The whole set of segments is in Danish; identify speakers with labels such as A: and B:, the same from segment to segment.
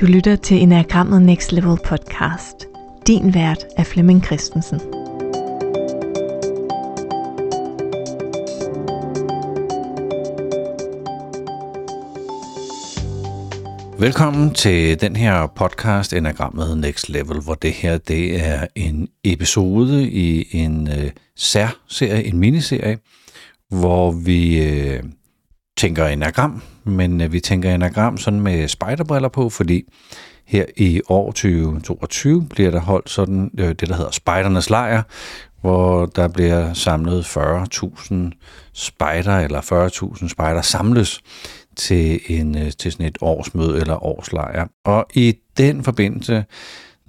A: Du lytter til Enagrammet Next Level podcast. Din vært er Flemming Christensen.
B: Velkommen til den her podcast Enagrammet Next Level, hvor det her det er en episode i en øh, særserie, en miniserie, hvor vi øh, tænker enagram, men øh, vi tænker enagram sådan med spejderbriller på, fordi her i år 2022 bliver der holdt sådan øh, det, der hedder Spejdernes Lejr, hvor der bliver samlet 40.000 spejder, eller 40.000 spejder samles til, en, øh, til sådan et årsmøde eller årslejr. Og i den forbindelse,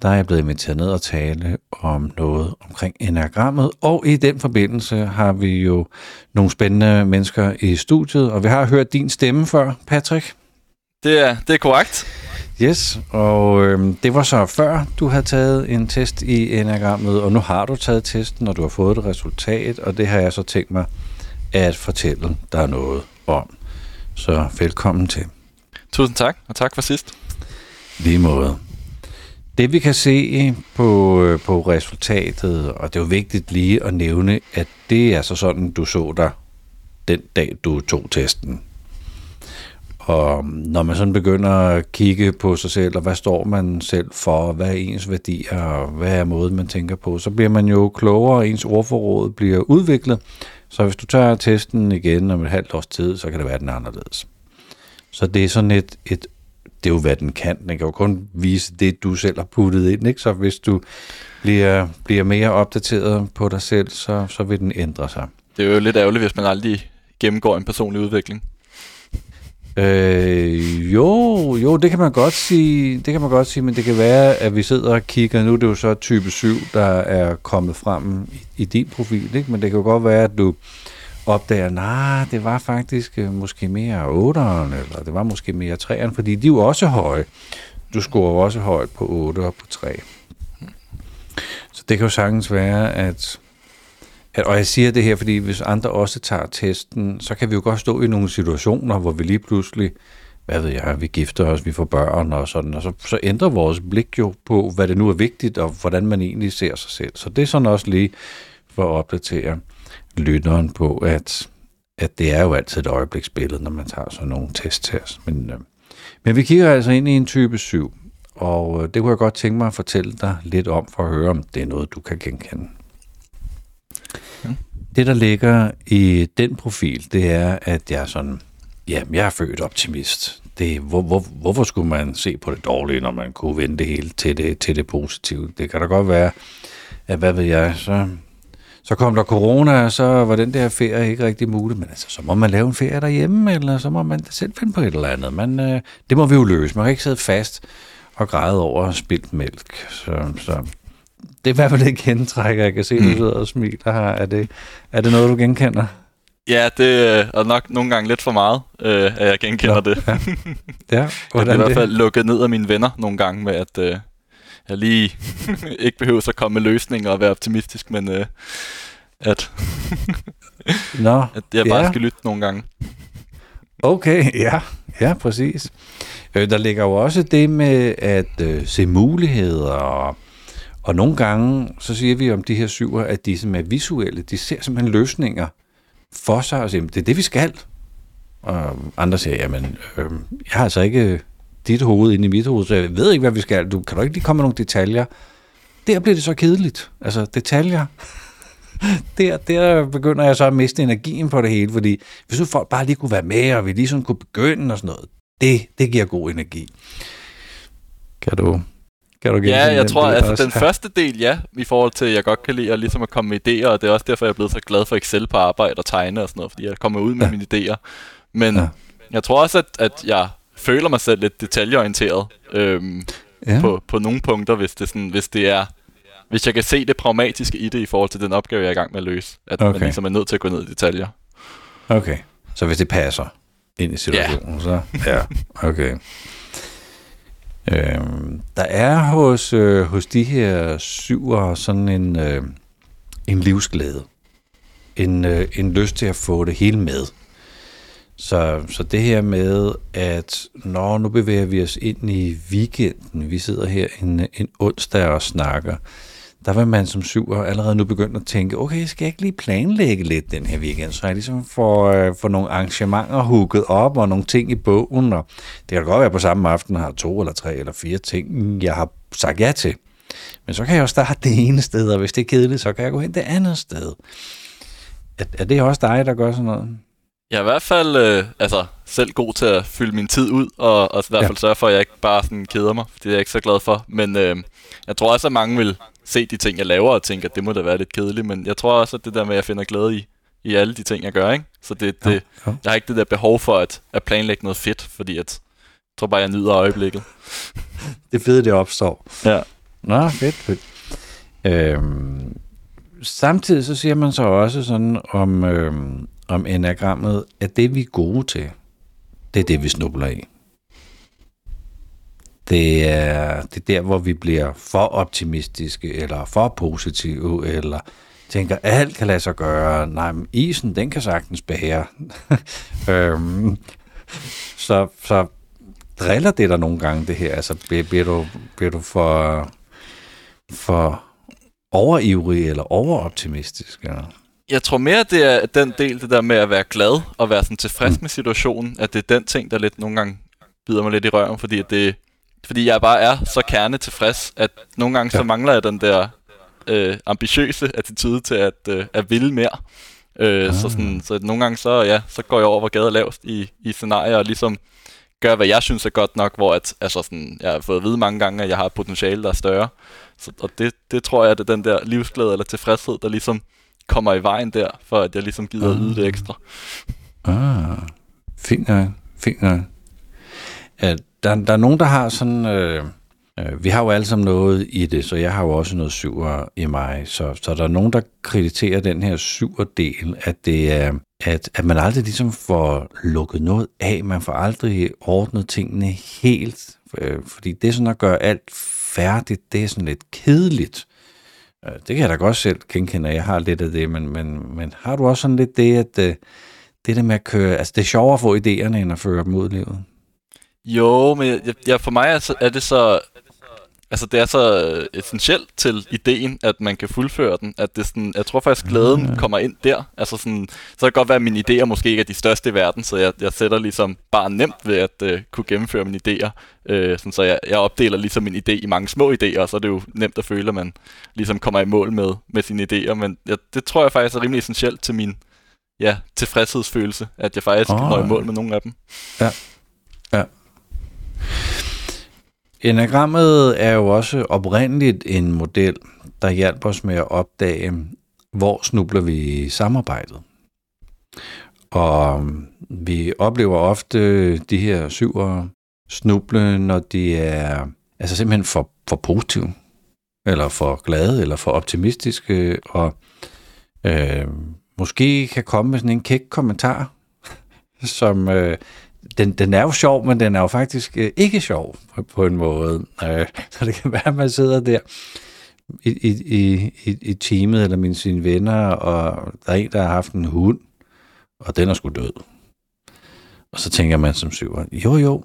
B: der er jeg blevet inviteret ned og tale om noget omkring enagrammet, og i den forbindelse har vi jo nogle spændende mennesker i studiet, og vi har hørt din stemme før, Patrick.
C: Det er, det er korrekt.
B: Yes, og øh, det var så før du havde taget en test i enagrammet, og nu har du taget testen, og du har fået et resultat, og det har jeg så tænkt mig at fortælle dig noget om. Så velkommen til.
C: Tusind tak, og tak for sidst.
B: Lige måde. Det vi kan se eh, på, øh, på resultatet, og det er jo vigtigt lige at nævne, at det er så sådan, du så dig den dag, du tog testen. Og mm, når man sådan begynder at kigge på sig selv, og hvad står man selv for, hvad er ens værdier, og hvad er måden, man tænker på, så bliver man jo klogere, og ens ordforråd bliver udviklet. Så hvis du tager testen igen om et halvt års tid, så kan det være, den er anderledes. Så det er sådan et, et det er jo, hvad den kan. Den kan jo kun vise det, du selv har puttet ind. Ikke? Så hvis du bliver, bliver mere opdateret på dig selv, så, så vil den ændre sig.
C: Det er jo lidt ærgerligt, hvis man aldrig gennemgår en personlig udvikling.
B: Øh, jo, jo, det kan man godt sige, det kan man godt sige, men det kan være, at vi sidder og kigger, nu er det jo så type 7, der er kommet frem i, i din profil, ikke? men det kan jo godt være, at du opdager, nej, det var faktisk øh, måske mere 8'eren, eller det var måske mere 3'eren, fordi de er jo også høje. Du scorer også højt på 8 og på 3. Så det kan jo sagtens være, at og jeg siger det her, fordi hvis andre også tager testen, så kan vi jo godt stå i nogle situationer, hvor vi lige pludselig, hvad ved jeg, vi gifter os, vi får børn og sådan, og så, så ændrer vores blik jo på, hvad det nu er vigtigt, og hvordan man egentlig ser sig selv. Så det er sådan også lige for at opdatere lytteren på, at, at det er jo altid et øjebliksbillede, når man tager sådan nogle test til os. Men, øh, men vi kigger altså ind i en type 7, og øh, det kunne jeg godt tænke mig at fortælle dig lidt om, for at høre, om det er noget, du kan genkende. Det, der ligger i den profil, det er, at jeg er sådan, ja, jeg er født optimist. Det, hvor, hvor, hvorfor skulle man se på det dårlige, når man kunne vende det hele til det, til det positive? Det kan da godt være, at hvad ved jeg, så, så kom der corona, og så var den der ferie ikke rigtig mulig, men altså, så må man lave en ferie derhjemme, eller så må man selv finde på et eller andet. Men øh, det må vi jo løse. Man kan ikke sidde fast og græde over spildt mælk. Så, så det er i hvert fald ikke gentræk, jeg kan se, at du mm. sidder og smiler her. Er det, er det noget, du genkender?
C: Ja, det er nok nogle gange lidt for meget, øh, at jeg genkender ja, det. Ja.
B: ja
C: jeg er i hvert fald lukket ned af mine venner nogle gange med, at øh, jeg lige ikke behøver at komme med løsninger og være optimistisk, men øh, at,
B: Nå,
C: at jeg bare ja. skal lytte nogle gange.
B: Okay, ja, ja, præcis. Øh, der ligger jo også det med at øh, se muligheder og og nogle gange, så siger vi om de her syver, at de som er visuelle, de ser simpelthen løsninger for sig og siger, det er det, vi skal. Og andre siger, jamen, øh, jeg har altså ikke dit hoved inde i mit hoved, så jeg ved ikke, hvad vi skal. Du kan du ikke lige komme med nogle detaljer? Der bliver det så kedeligt. Altså, detaljer. der, der begynder jeg så at miste energien på det hele, fordi hvis nu folk bare lige kunne være med, og vi lige sådan kunne begynde og sådan noget, det, det giver god energi. Kan du
C: kan du ja, jeg tror, altså også? den første del, ja, i forhold til, at jeg godt kan lide at, ligesom at komme med idéer, og det er også derfor, jeg er blevet så glad for Excel på arbejde og tegne og sådan noget, fordi jeg kommer ud med ja. mine idéer. Men ja. jeg tror også, at, at jeg føler mig selv lidt detaljeorienteret øhm, ja. på, på nogle punkter, hvis det, sådan, hvis det er hvis jeg kan se det pragmatiske i det i forhold til den opgave, jeg er i gang med at løse. At okay. man ligesom er nødt til at gå ned i detaljer.
B: Okay, så hvis det passer ind i situationen, ja. så ja, okay. Øh, der er hos, øh, hos de her syver sådan en, øh, en livsglæde. En, øh, en lyst til at få det hele med. Så, så det her med, at når nu bevæger vi os ind i weekenden, vi sidder her en, en onsdag og snakker, der vil man som syver allerede nu begynde at tænke, okay, skal jeg ikke lige planlægge lidt den her weekend, så jeg ligesom får, øh, får nogle arrangementer hugget op og nogle ting i bogen, og det kan godt være på samme aften, har to eller tre eller fire ting, jeg har sagt ja til. Men så kan jeg jo starte det ene sted, og hvis det er kedeligt, så kan jeg gå hen det andet sted. Er, er det også dig, der gør sådan noget?
C: Jeg er i hvert fald øh, altså, selv god til at fylde min tid ud, og, og i hvert fald ja. sørge for, at jeg ikke bare sådan keder mig. Det er jeg ikke så glad for. Men øh, jeg tror også, at mange vil se de ting, jeg laver, og tænke, at det må da være lidt kedeligt. Men jeg tror også, at det der med, at jeg finder glæde i, i alle de ting, jeg gør. Ikke? Så det, det, ja, ja. jeg har ikke det der behov for at, at planlægge noget fedt, fordi at, jeg tror bare, jeg nyder øjeblikket.
B: det fede, det opstår.
C: Ja.
B: Nå, fedt, fedt. Øhm, samtidig så siger man så også sådan om, øhm, om enagrammet, at det vi er gode til, det er det, vi snubler i. Det er, det er der, hvor vi bliver for optimistiske, eller for positive, eller tænker, at alt kan lade sig gøre. Nej, men isen, den kan sagtens bære. øhm, så, så driller det der nogle gange, det her? Altså, bliver, bliver, du, bliver du for, for overivrig eller overoptimistisk? Eller?
C: Jeg tror mere, det er den del, det der med at være glad og være sådan tilfreds mm. med situationen, at det er den ting, der lidt nogle gange bider mig lidt i røven, fordi at det, fordi jeg bare er så kerne tilfreds, at nogle gange ja. så mangler jeg den der øh, ambitiøse attitude til at, øh, at ville mere. Øh, ah. så, sådan, så nogle gange så, ja, så går jeg over, hvor gaden er lavest i, i scenarier, og ligesom gør, hvad jeg synes er godt nok, hvor at, altså sådan, jeg har fået at vide mange gange, at jeg har et potentiale, der er større. Så, og det, det tror jeg, det er den der livsglæde eller tilfredshed, der ligesom kommer i vejen der, for at jeg ligesom gider at yde det ekstra.
B: Ah, fint nok, fint nok. Ja, der, der er nogen, der har sådan... Øh, øh, vi har jo alle sammen noget i det, så jeg har jo også noget syver i mig. Så, så der er nogen, der krediterer den her syver del, at det er, at, at man aldrig ligesom får lukket noget af. Man får aldrig ordnet tingene helt. Øh, fordi det sådan at gøre alt færdigt, det er sådan lidt kedeligt. Øh, det kan jeg da godt selv genkende, at jeg har lidt af det, men, men, men har du også sådan lidt det, at øh, det der med at køre, altså det er sjovere at få idéerne, end at føre dem ud i livet?
C: Jo, men jeg, jeg, for mig er, er det så... Altså, det er så øh, essentielt til ideen, at man kan fuldføre den, at det sådan, jeg tror faktisk, glæden mm. kommer ind der. Altså sådan, så kan det godt være, at mine idéer måske ikke er de største i verden, så jeg, jeg sætter ligesom bare nemt ved at uh, kunne gennemføre mine idéer. Uh, sådan, så jeg, jeg opdeler ligesom min idé i mange små idéer, og så er det jo nemt at føle, at man ligesom kommer i mål med, med sine idéer. Men ja, det tror jeg faktisk er rimelig essentielt til min ja, tilfredshedsfølelse, at jeg faktisk oh. når i mål med nogle af dem.
B: Ja. Enagrammet er jo også oprindeligt en model, der hjælper os med at opdage, hvor snubler vi i samarbejdet. Og mm, vi oplever ofte de her syver snuble, når de er altså simpelthen for, for positive, eller for glade, eller for optimistiske, og øh, måske kan komme med sådan en kæk kommentar, som øh, den, den er jo sjov, men den er jo faktisk øh, ikke sjov på, på en måde. Øh, så det kan være, at man sidder der i, i, i, i teamet eller med sine venner, og der er en, der har haft en hund, og den er sgu død. Og så tænker man som syver, jo jo,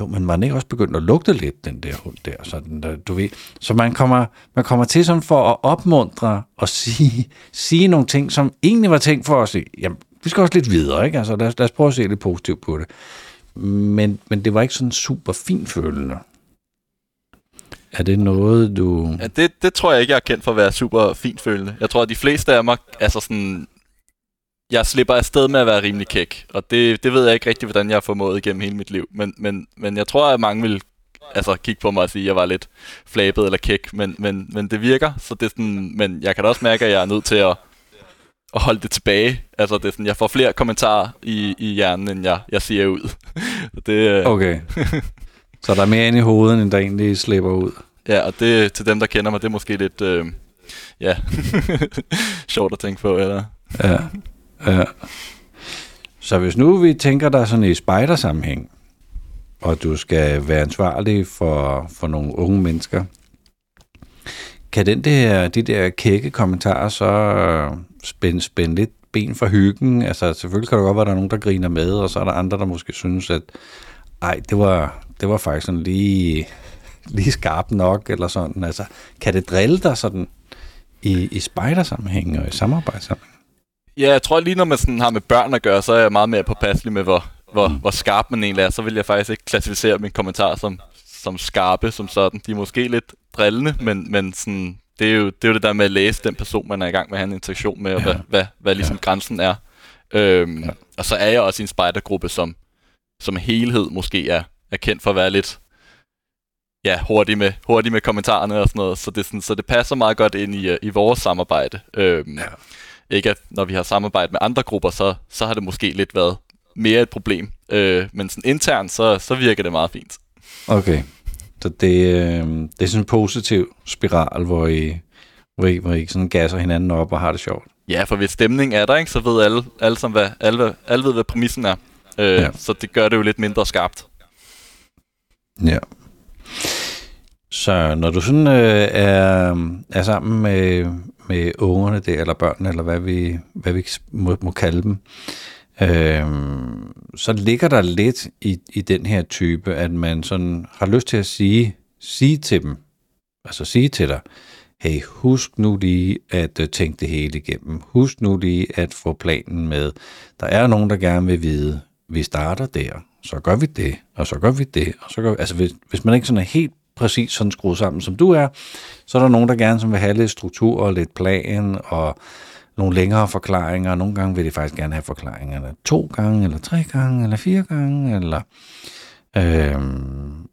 B: jo, men man er ikke også begyndt at lugte lidt, den der hund der, sådan der, du ved. Så man kommer, man kommer til sådan for at opmuntre og sige, sige nogle ting, som egentlig var tænkt for at sige, jamen, vi skal også lidt videre, ikke? Altså, lad os, lad os prøve at se lidt positivt på det. Men, men det var ikke sådan super fint følende. Er det noget, du...
C: Ja, det, det tror jeg ikke, jeg er kendt for at være super fint følende. Jeg tror, at de fleste af mig, altså sådan... Jeg slipper afsted med at være rimelig kæk, og det, det ved jeg ikke rigtig, hvordan jeg har formået igennem hele mit liv. Men, men, men jeg tror, at mange vil altså, kigge på mig og sige, at jeg var lidt flabet eller kæk, men, men, men det virker. Så det er sådan, men jeg kan da også mærke, at jeg er nødt til at at holde det tilbage. Altså, det er sådan, jeg får flere kommentarer i, i hjernen, end jeg, jeg siger ud.
B: det, øh... Okay. Så der er mere ind i hovedet, end der egentlig slipper ud.
C: Ja, og det til dem, der kender mig, det er måske lidt, øh, ja, sjovt at tænke på, eller?
B: Ja, ja. Så hvis nu vi tænker dig sådan i spejdersammenhæng, og du skal være ansvarlig for, for nogle unge mennesker, kan den der, de der kække kommentarer så spænde, spænde lidt ben for hyggen. Altså selvfølgelig kan det godt være, at der er nogen, der griner med, og så er der andre, der måske synes, at ej, det var, det var faktisk sådan lige, lige skarpt nok, eller sådan. Altså, kan det drille dig sådan i, i spejdersammenhæng og i samarbejdssammenhæng?
C: Ja, jeg tror lige, når man sådan har med børn at gøre, så er jeg meget mere påpasselig med, hvor, hvor, mm. hvor skarp man egentlig er. Så vil jeg faktisk ikke klassificere mine kommentarer som, som skarpe som sådan. De er måske lidt drillende, men, men sådan, det, er jo, det er jo det der med at læse den person, man er i gang med at have en interaktion med, og ja. hvad, hvad, hvad ligesom ja. grænsen er. Øhm, ja. Og så er jeg også i en spejdergruppe, som, som helhed måske er, er kendt for at være lidt ja, hurtig med, hurtig med kommentarerne og sådan noget, så det, sådan, så det passer meget godt ind i, i vores samarbejde. Øhm, ja. Ikke at når vi har samarbejdet med andre grupper, så, så har det måske lidt været mere et problem. Øh, men sådan internt, så, så virker det meget fint.
B: Okay. Så det, øh, det er sådan en positiv spiral, hvor I, hvor I, hvor I sådan gasser hinanden op og har det sjovt.
C: Ja, for hvis stemning er der, ikke, så ved alle, alle, som hvad, alle, alle ved, hvad præmissen er. Øh, ja. Så det gør det jo lidt mindre skarpt.
B: Ja. Så når du sådan øh, er, er sammen med, med ungerne der, eller børnene, eller hvad vi, hvad vi må, må kalde dem, øh, så ligger der lidt i, i den her type, at man sådan har lyst til at sige, sige til dem, altså sige til dig, hey, husk nu lige at øh, tænke det hele igennem. Husk nu lige at få planen med. Der er nogen, der gerne vil vide, vi starter der, så gør vi det, og så gør vi det, og så gør vi... Altså, hvis, hvis man ikke sådan er helt præcis sådan skruet sammen, som du er, så er der nogen, der gerne som vil have lidt struktur og lidt plan, og nogle længere forklaringer. Nogle gange vil de faktisk gerne have forklaringerne to gange, eller tre gange, eller fire gange, eller... Øh,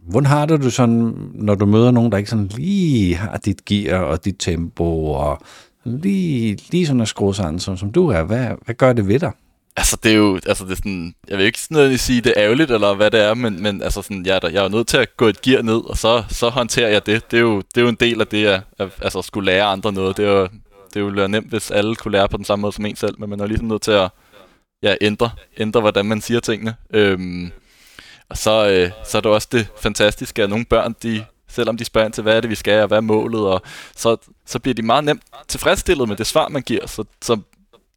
B: hvordan har du det sådan, når du møder nogen, der ikke sådan lige har dit gear og dit tempo, og lige, lige sådan er skruet sådan, som, som du er? Hvad, hvad gør det ved dig?
C: Altså, det er jo, altså, det er sådan, jeg vil ikke sådan noget sige, det er ærgerligt, eller hvad det er, men, men altså sådan, jeg, er jeg er nødt til at gå et gear ned, og så, så håndterer jeg det. Det er jo, det er jo en del af det, altså, at, at altså, skulle lære andre noget. Det er jo, det ville være nemt, hvis alle kunne lære på den samme måde som en selv, men man er ligesom nødt til at ja, ændre, ændre, hvordan man siger tingene. Øhm, og så, øh, så er det også det fantastiske, at nogle børn, de, selvom de spørger ind til, hvad er det, vi skal, og hvad er målet, og så, så bliver de meget nemt tilfredsstillet med det svar, man giver. Så, så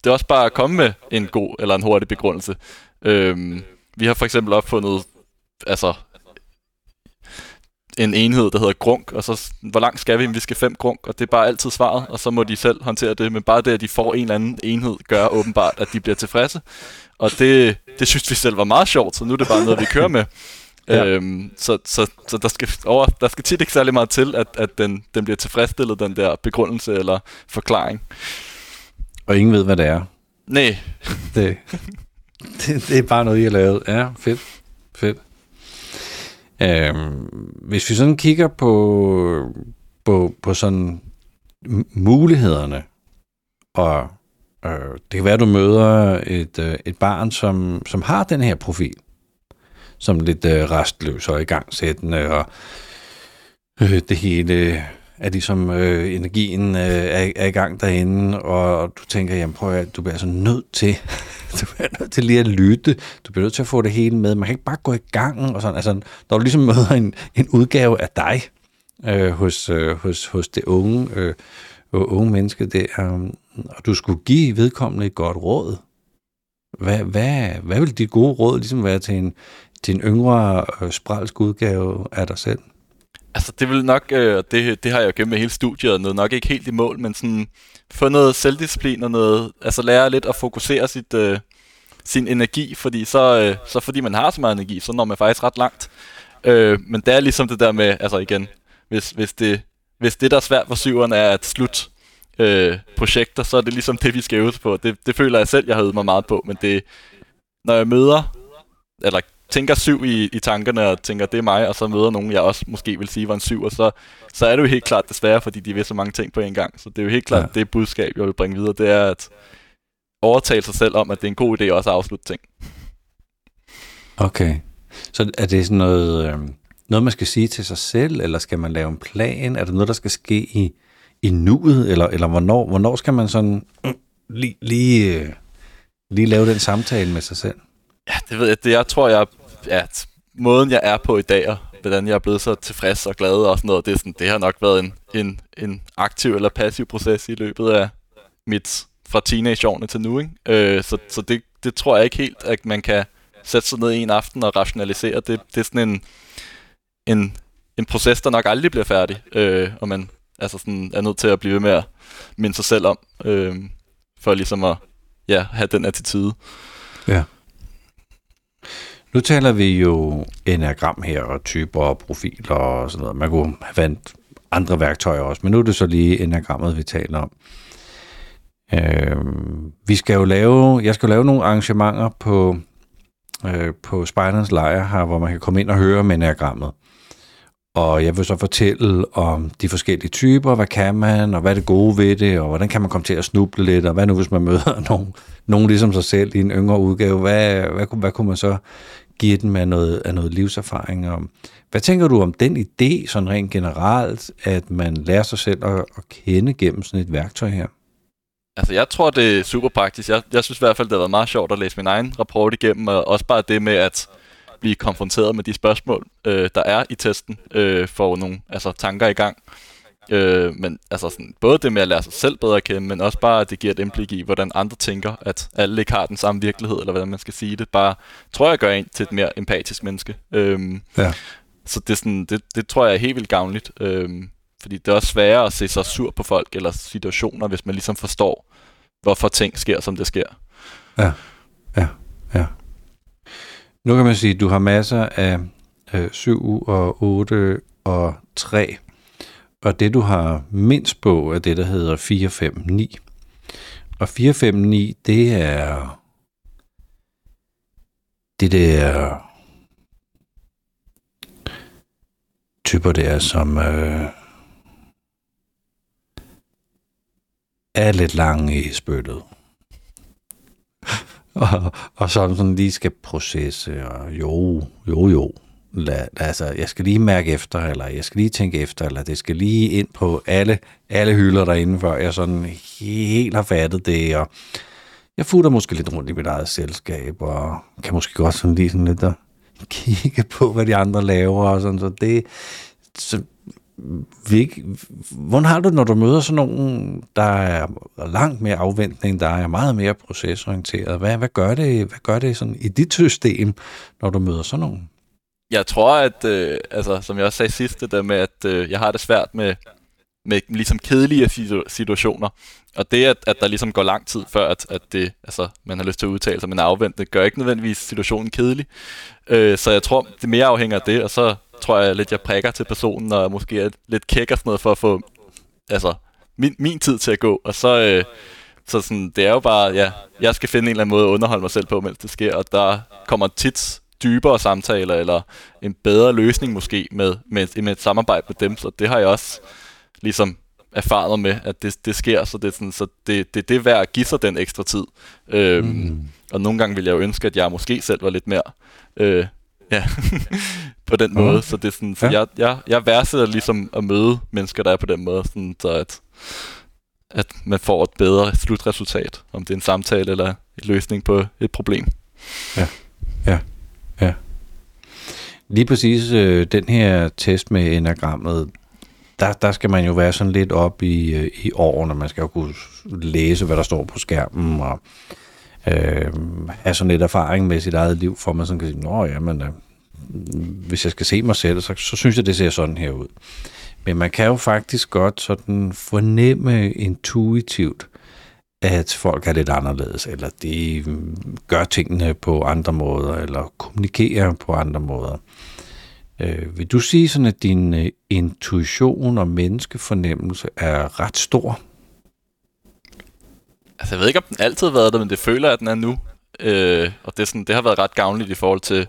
C: det er også bare at komme med en god eller en hurtig begrundelse. Øhm, vi har for eksempel opfundet altså en enhed, der hedder grunk, og så hvor langt skal vi? Vi skal fem grunk, og det er bare altid svaret, og så må de selv håndtere det, men bare det, at de får en eller anden enhed, gør åbenbart, at de bliver tilfredse, og det, det synes vi selv var meget sjovt, så nu er det bare noget, vi kører med. Ja. Øhm, så så, så der, skal over, der skal tit ikke særlig meget til, at, at den, den bliver tilfredsstillet, den der begrundelse eller forklaring.
B: Og ingen ved, hvad det er.
C: Nej.
B: Det, det, det er bare noget, I har lavet. Ja, fedt. Fedt. Øhm, hvis vi sådan kigger på, på, på sådan mulighederne, og øh, det kan være, at du møder et, øh, et barn, som, som har den her profil, som lidt øh, restløs og i gang sættende, og øh, det hele er ligesom øh, energien øh, er, er i gang derinde, og du tænker, jamen prøv at du bliver altså nødt til, du bliver nødt til lige at lytte, du bliver nødt til at få det hele med, man kan ikke bare gå i gang, og sådan, altså når du ligesom møder en, en udgave af dig øh, hos, øh, hos, hos det unge, øh, unge menneske der, øh, og du skulle give vedkommende et godt råd, hvad, hvad, hvad vil dit gode råd ligesom være til en, til en yngre øh, spralsk udgave af dig selv?
C: Altså, det vil nok, øh, det, det har jeg jo gennem hele studiet, noget nok ikke helt i mål, men sådan få noget selvdisciplin og noget, altså lære lidt at fokusere sit, øh, sin energi, fordi så, øh, så fordi man har så meget energi, så når man faktisk ret langt. Øh, men det er ligesom det der med, altså igen, hvis, hvis, det, hvis det, der er svært for syveren, er at slut øh, projekter, så er det ligesom det, vi skal øve på. Det, det føler jeg selv, jeg har øvet mig meget på, men det, når jeg møder, eller tænker syv i, i tankerne og tænker, det er mig, og så møder nogen, jeg også måske vil sige var en syv, og så, så er det jo helt klart desværre, fordi de vil så mange ting på en gang. Så det er jo helt klart, ja. det budskab, jeg vil bringe videre, det er at overtale sig selv om, at det er en god idé også at afslutte ting.
B: Okay. Så er det sådan noget, øh, noget, man skal sige til sig selv, eller skal man lave en plan? Er det noget, der skal ske i, i nuet, eller, eller hvornår, hvornår skal man sådan øh, lige, lige, øh, lige lave den samtale med sig selv?
C: Ja, det ved jeg. Det, jeg tror, jeg ja, måden, jeg er på i dag, og hvordan jeg er blevet så tilfreds og glad og sådan noget, det, er sådan, det har nok været en, en, en aktiv eller passiv proces i løbet af mit fra teenageårene til nu. Ikke? Øh, så så det, det tror jeg ikke helt, at man kan sætte sig ned en aften og rationalisere. Det, det er sådan en, en, en proces, der nok aldrig bliver færdig, øh, og man altså sådan, er nødt til at blive ved med at minde sig selv om, øh, for ligesom at ja, have den attitude.
B: Ja. Nu taler vi jo enagram her, og typer og profiler og sådan noget. Man kunne have vandt andre værktøjer også, men nu er det så lige enagrammet, vi taler om. Øh, vi skal jo lave, jeg skal jo lave nogle arrangementer på, øh, på Spejderens Lejr her, hvor man kan komme ind og høre med enagrammet. Og jeg vil så fortælle om de forskellige typer, hvad kan man, og hvad er det gode ved det, og hvordan kan man komme til at snuble lidt, og hvad nu hvis man møder nogen, nogen ligesom sig selv i en yngre udgave, hvad, hvad, hvad, hvad kunne man så giver den af noget, af noget livserfaring? Og hvad tænker du om den idé, sådan rent generelt, at man lærer sig selv at, at kende gennem sådan et værktøj her?
C: Altså, jeg tror, det er super praktisk. Jeg, jeg synes i hvert fald, det har været meget sjovt at læse min egen rapport igennem, og også bare det med at blive konfronteret med de spørgsmål, øh, der er i testen, øh, får nogle altså, tanker i gang. Øh, men altså sådan, både det med at lære sig selv bedre at kende, men også bare, at det giver et indblik i, hvordan andre tænker, at alle ikke har den samme virkelighed, eller hvordan man skal sige det. Bare, tror jeg, gør en til et mere empatisk menneske. Øh, ja. Så det, er sådan, det, det tror jeg er helt vildt gavnligt. Øh, fordi det er også sværere at se sig sur på folk eller situationer, hvis man ligesom forstår, hvorfor ting sker, som det sker.
B: Ja, ja, ja. Nu kan man sige, at du har masser af øh, 7 og 8 og 3. Og det, du har mindst på, er det, der hedder 459. Og 459, det er... Det der typer der, som øh, er lidt lange i spyttet. og, og som sådan lige skal processe, og jo, jo, jo. Lad, altså, jeg skal lige mærke efter, eller jeg skal lige tænke efter, eller det skal lige ind på alle, alle hylder derinde, før jeg sådan helt har fattet det, og jeg futter måske lidt rundt i mit eget selskab, og kan måske godt sådan lige sådan lidt at kigge på, hvad de andre laver, og sådan, så det, så Vik, hvordan har du når du møder sådan nogen, der er langt mere afventning, der er meget mere procesorienteret? Hvad, hvad, gør det, hvad gør det sådan i dit system, når du møder sådan nogen?
C: Jeg tror, at, øh, altså, som jeg også sagde sidst, det der med, at øh, jeg har det svært med, med ligesom kedelige situationer. Og det, at, at der ligesom går lang tid før, at, at det, altså, man har lyst til at udtale sig, men afvente, gør ikke nødvendigvis situationen kedelig. Øh, så jeg tror, det mere afhænger af det, og så tror jeg lidt, jeg prikker til personen, og måske er lidt kæk og sådan noget, for at få altså, min, min tid til at gå. Og så, øh, så sådan, det er jo bare, ja, jeg skal finde en eller anden måde at underholde mig selv på, mens det sker, og der kommer tit dybere samtaler, eller en bedre løsning måske med, med, med et samarbejde med dem, så det har jeg også ligesom erfaret med, at det, det sker, så det er, sådan, så det, det, det er værd at give sig den ekstra tid. Øhm, mm. Og nogle gange vil jeg jo ønske, at jeg måske selv var lidt mere øh, ja, på den måde. Mm. Så det er sådan, så ja. jeg, jeg, jeg værdsætter ligesom at møde mennesker, der er på den måde, sådan, så at, at man får et bedre slutresultat, om det er en samtale eller en løsning på et problem.
B: Ja. Lige præcis øh, den her test med enagrammet, der, der skal man jo være sådan lidt op i, øh, i årene. Man skal jo kunne læse, hvad der står på skærmen, og øh, have sådan lidt erfaring med sit eget liv, for man sådan kan sige, nå ja, men øh, hvis jeg skal se mig selv, så, så synes jeg, det ser sådan her ud. Men man kan jo faktisk godt sådan fornemme intuitivt, at folk er lidt anderledes, eller de mm, gør tingene på andre måder, eller kommunikerer på andre måder. Øh, vil du sige sådan, at din øh, intuition og menneskefornemmelse er ret stor?
C: Altså, jeg ved ikke, om den altid har været det, men det føler jeg, at den er nu. Øh, og det, er sådan, det har været ret gavnligt i forhold til,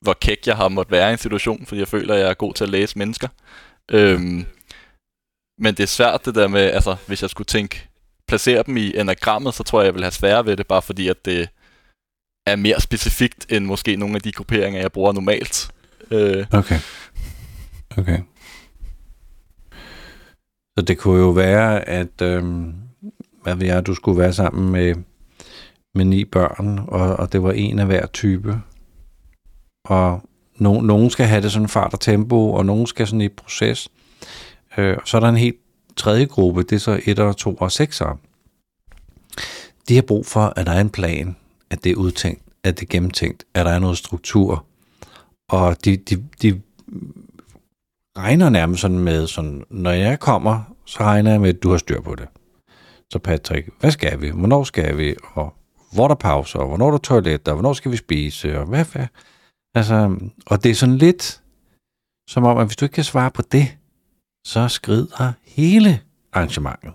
C: hvor kæk jeg har måttet være i en situation, fordi jeg føler, at jeg er god til at læse mennesker. Øh, men det er svært det der med, altså, hvis jeg skulle tænke, placere dem i enagrammet, så tror jeg, jeg vil have sværere ved det, bare fordi, at det er mere specifikt, end måske nogle af de grupperinger, jeg bruger normalt.
B: Øh. Okay. Okay. Så det kunne jo være, at, øhm, hvad ved jeg, du skulle være sammen med, med ni børn, og, og det var en af hver type. Og no, nogen skal have det sådan fart og tempo, og nogen skal sådan i proces. Øh, og så er der en helt tredje gruppe, det er så 1, 2 og 6. de har brug for, at der er en plan, at det er udtænkt, at det er gennemtænkt, at der er noget struktur. Og de, de, de regner nærmest sådan med, sådan, når jeg kommer, så regner jeg med, at du har styr på det. Så Patrick, hvad skal vi? Hvornår skal vi? Og hvor er der pauser? Og hvornår er der toiletter? Og hvornår skal vi spise? Og hvad, hvad? Altså, og det er sådan lidt som om, at hvis du ikke kan svare på det, så skrider hele arrangementet.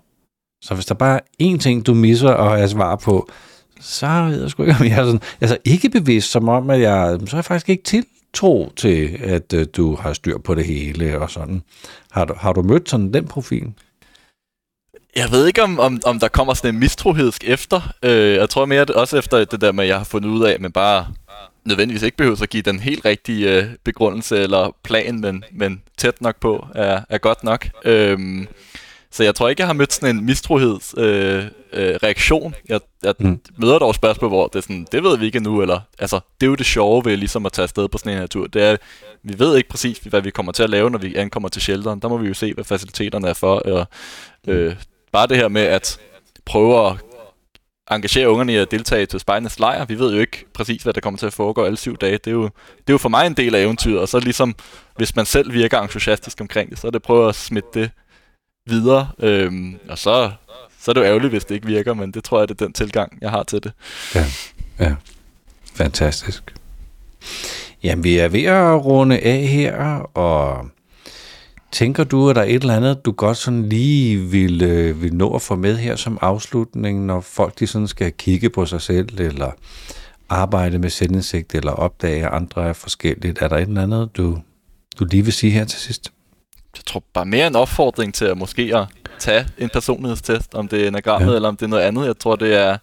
B: Så hvis der bare er én ting, du misser og er svar på, så ved jeg sgu ikke, om jeg er sådan, altså ikke bevidst, som om, at jeg, så er jeg faktisk ikke tiltro til, at øh, du har styr på det hele og sådan. Har du, har du mødt sådan den profil?
C: Jeg ved ikke, om, om, om der kommer sådan en mistrohedsk efter. Øh, jeg tror mere, at også efter det der med, at jeg har fundet ud af, men bare nødvendigvis ikke behøver at give den helt rigtige øh, begrundelse eller plan, men, men tæt nok på er, er godt nok. Øhm, så jeg tror ikke, jeg har mødt sådan en mistroheds øh, øh, reaktion. Jeg, jeg mm. møder dog spørgsmål, hvor det er sådan, det ved vi ikke nu, eller altså, det er jo det sjove ved ligesom at tage afsted på sådan en her tur. Det er, vi ved ikke præcis, hvad vi kommer til at lave, når vi ankommer til shelteren. Der må vi jo se, hvad faciliteterne er for. Og, øh, bare det her med at prøve at engagere ungerne i at deltage til spejdernes lejr. Vi ved jo ikke præcis, hvad der kommer til at foregå alle syv dage. Det er jo, det er jo for mig en del af eventyret, og så ligesom, hvis man selv virker entusiastisk omkring det, så er det at prøve at smitte det videre. Øhm, og så, så er det jo ærgerligt, hvis det ikke virker, men det tror jeg, det er den tilgang, jeg har til det.
B: Ja, ja. Fantastisk. Jamen, vi er ved at runde af her, og tænker du, at der er et eller andet, du godt sådan lige vil, øh, vil nå at få med her som afslutning, når folk de sådan skal kigge på sig selv, eller arbejde med selvindsigt, eller opdage, at andre er forskelligt? Er der et eller andet, du, du lige vil sige her til sidst?
C: jeg tror bare mere en opfordring til at måske at tage en personlighedstest, om det er enagrammet ja. eller om det er noget andet. Jeg tror, det er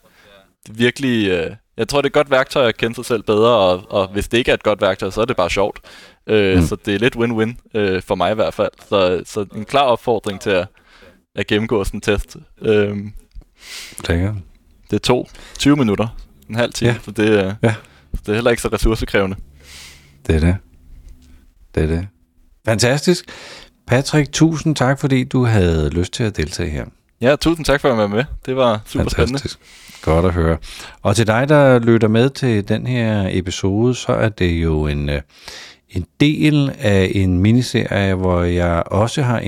C: virkelig... Øh, jeg tror, det er et godt værktøj at kende sig selv bedre, og, og hvis det ikke er et godt værktøj, så er det bare sjovt. Øh, mm. Så det er lidt win-win øh, for mig i hvert fald. Så, så en klar opfordring til at, at gennemgå sådan en test. Øh,
B: Tænker.
C: Det to 20 minutter, en halv time, ja. så det, øh, ja. det er heller ikke så ressourcekrævende.
B: Det er det. Det er det. Fantastisk. Patrick, tusind tak, fordi du havde lyst til at deltage her.
C: Ja, tusind tak for at være med. Det var super Fantastisk. spændende.
B: Godt at høre. Og til dig, der lytter med til den her episode, så er det jo en, øh, en del af en miniserie, hvor jeg også har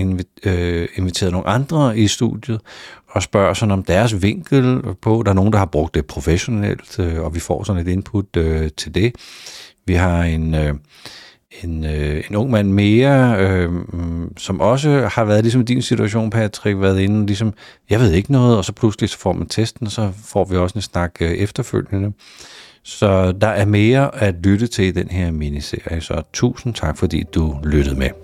B: øh, inviteret nogle andre i studiet og spørger sådan om deres vinkel på. Der er nogen, der har brugt det professionelt, øh, og vi får sådan et input øh, til det. Vi har en øh, en, øh, en ung mand mere, øh, som også har været ligesom din situation, Patrick, været inde, ligesom, jeg ved ikke noget, og så pludselig så får man testen, og så får vi også en snak øh, efterfølgende. Så der er mere at lytte til i den her miniserie, så tusind tak, fordi du lyttede med.